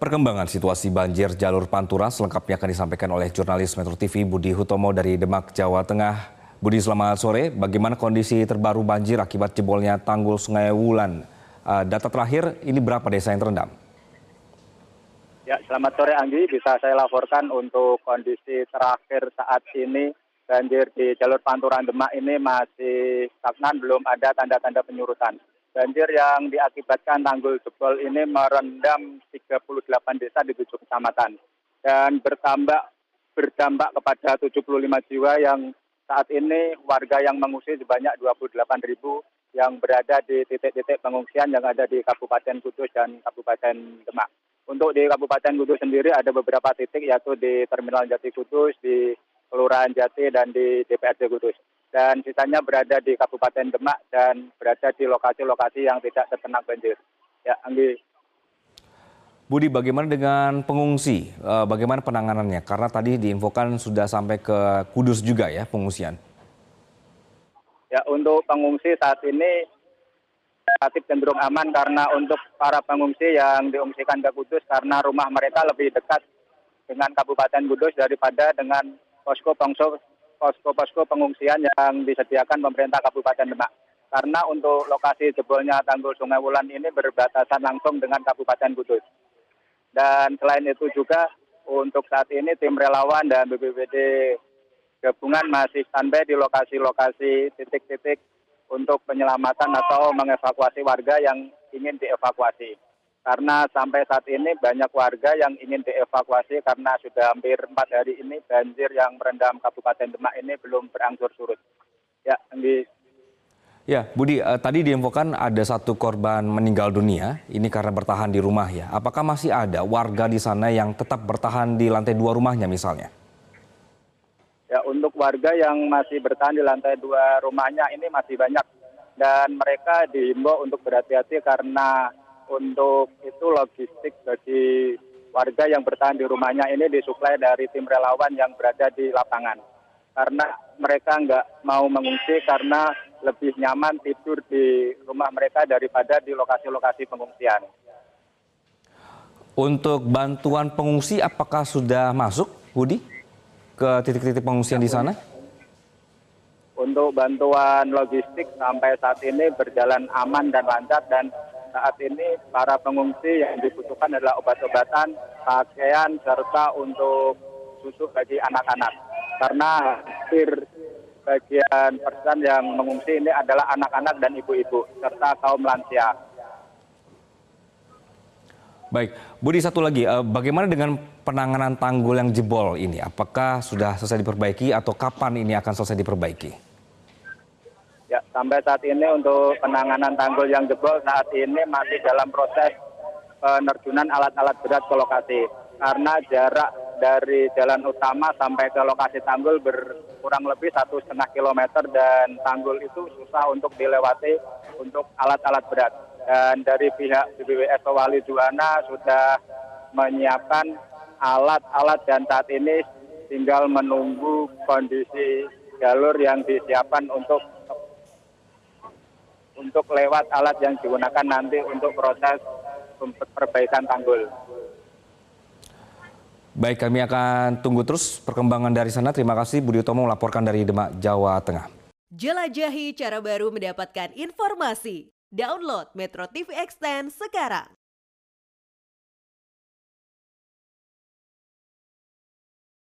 Perkembangan situasi banjir jalur Pantura selengkapnya akan disampaikan oleh jurnalis Metro TV Budi Hutomo dari Demak, Jawa Tengah. Budi, selamat sore. Bagaimana kondisi terbaru banjir akibat jebolnya tanggul Sungai Wulan? Uh, data terakhir, ini berapa desa yang terendam? Ya, selamat sore Anggi. Bisa saya laporkan untuk kondisi terakhir saat ini banjir di jalur Pantura Demak ini masih stagnan, belum ada tanda-tanda penyurutan. Banjir yang diakibatkan tanggul jebol ini merendam 38 desa di tujuh kecamatan dan bertambah berdampak kepada 75 jiwa yang saat ini warga yang mengungsi sebanyak 28 ribu yang berada di titik-titik pengungsian yang ada di Kabupaten Kudus dan Kabupaten Demak. Untuk di Kabupaten Kudus sendiri ada beberapa titik yaitu di Terminal Jati Kudus, di Kelurahan Jati, dan di DPRD Kudus dan sisanya berada di Kabupaten Demak dan berada di lokasi-lokasi yang tidak terkena banjir. Ya, Anggi. Budi, bagaimana dengan pengungsi? Eh, bagaimana penanganannya? Karena tadi diinfokan sudah sampai ke Kudus juga ya pengungsian. Ya, untuk pengungsi saat ini relatif cenderung aman karena untuk para pengungsi yang diungsikan ke Kudus karena rumah mereka lebih dekat dengan Kabupaten Kudus daripada dengan posko posko posko-posko pengungsian yang disediakan pemerintah Kabupaten Demak. Karena untuk lokasi jebolnya tanggul Sungai Wulan ini berbatasan langsung dengan Kabupaten Kudus. Dan selain itu juga untuk saat ini tim relawan dan BPBD gabungan masih standby di lokasi-lokasi titik-titik untuk penyelamatan atau mengevakuasi warga yang ingin dievakuasi karena sampai saat ini banyak warga yang ingin dievakuasi karena sudah hampir empat hari ini banjir yang merendam Kabupaten Demak ini belum berangsur surut. Ya, di Ya, Budi, eh, tadi diinfokan ada satu korban meninggal dunia, ini karena bertahan di rumah ya. Apakah masih ada warga di sana yang tetap bertahan di lantai dua rumahnya misalnya? Ya, untuk warga yang masih bertahan di lantai dua rumahnya ini masih banyak. Dan mereka diimbau untuk berhati-hati karena untuk itu logistik bagi warga yang bertahan di rumahnya ini disuplai dari tim relawan yang berada di lapangan. Karena mereka nggak mau mengungsi karena lebih nyaman tidur di rumah mereka daripada di lokasi-lokasi pengungsian. Untuk bantuan pengungsi apakah sudah masuk, Budi, ke titik-titik pengungsian di sana? Untuk bantuan logistik sampai saat ini berjalan aman dan lancar dan saat ini para pengungsi yang dibutuhkan adalah obat-obatan, pakaian, serta untuk susu bagi anak-anak. Karena hampir bagian persen yang mengungsi ini adalah anak-anak dan ibu-ibu, serta kaum lansia. Baik, Budi satu lagi, eh, bagaimana dengan penanganan tanggul yang jebol ini? Apakah sudah selesai diperbaiki atau kapan ini akan selesai diperbaiki? Sampai saat ini untuk penanganan tanggul yang jebol saat ini masih dalam proses penerjunan alat-alat berat ke lokasi. Karena jarak dari jalan utama sampai ke lokasi tanggul berkurang lebih satu setengah kilometer dan tanggul itu susah untuk dilewati untuk alat-alat berat. Dan dari pihak BBWS Wali Juwana sudah menyiapkan alat-alat dan saat ini tinggal menunggu kondisi jalur yang disiapkan untuk untuk lewat alat yang digunakan nanti untuk proses perbaikan tanggul. Baik, kami akan tunggu terus perkembangan dari sana. Terima kasih Budi Utomo melaporkan dari Demak, Jawa Tengah. Jelajahi cara baru mendapatkan informasi. Download Metro TV Extend sekarang.